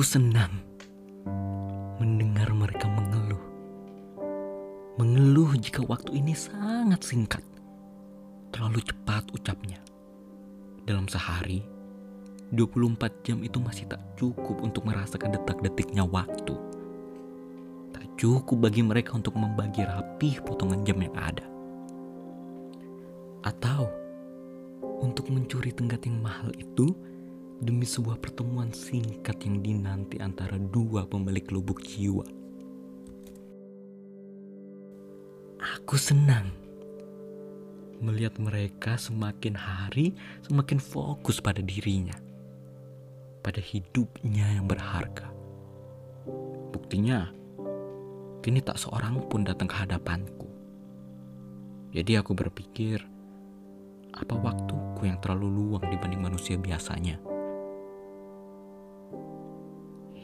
Aku senang mendengar mereka mengeluh. Mengeluh jika waktu ini sangat singkat. Terlalu cepat ucapnya. Dalam sehari, 24 jam itu masih tak cukup untuk merasakan detak-detiknya waktu. Tak cukup bagi mereka untuk membagi rapih potongan jam yang ada. Atau untuk mencuri tenggat yang mahal itu demi sebuah pertemuan singkat yang dinanti antara dua pemilik lubuk jiwa. Aku senang melihat mereka semakin hari semakin fokus pada dirinya, pada hidupnya yang berharga. Buktinya, kini tak seorang pun datang ke hadapanku. Jadi aku berpikir, apa waktuku yang terlalu luang dibanding manusia biasanya?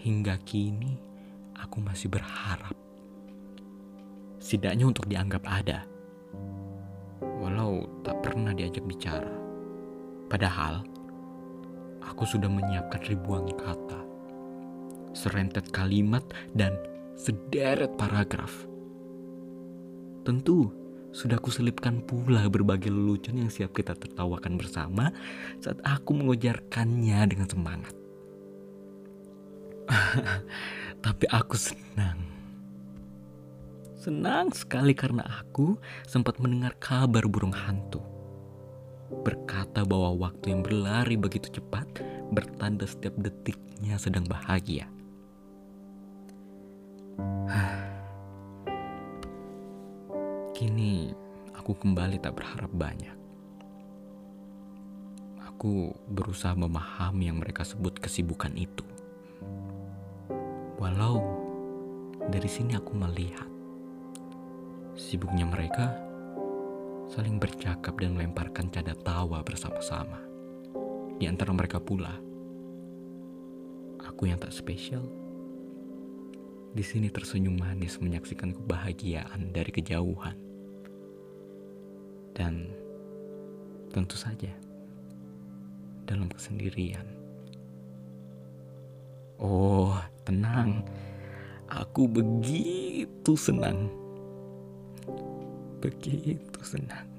Hingga kini, aku masih berharap. Setidaknya untuk dianggap ada. Walau tak pernah diajak bicara. Padahal, aku sudah menyiapkan ribuan kata. Serentet kalimat dan sederet paragraf. Tentu, sudah kuselipkan pula berbagai lelucon yang siap kita tertawakan bersama saat aku mengujarkannya dengan semangat. Tapi aku senang. Senang sekali karena aku sempat mendengar kabar burung hantu. Berkata bahwa waktu yang berlari begitu cepat bertanda setiap detiknya sedang bahagia. Kini aku kembali tak berharap banyak. Aku berusaha memahami yang mereka sebut kesibukan itu. Walau dari sini aku melihat sibuknya mereka saling bercakap dan melemparkan canda tawa bersama-sama. Di antara mereka pula, aku yang tak spesial di sini tersenyum manis menyaksikan kebahagiaan dari kejauhan. Dan tentu saja dalam kesendirian. Oh, tenang. Aku begitu senang. Begitu senang.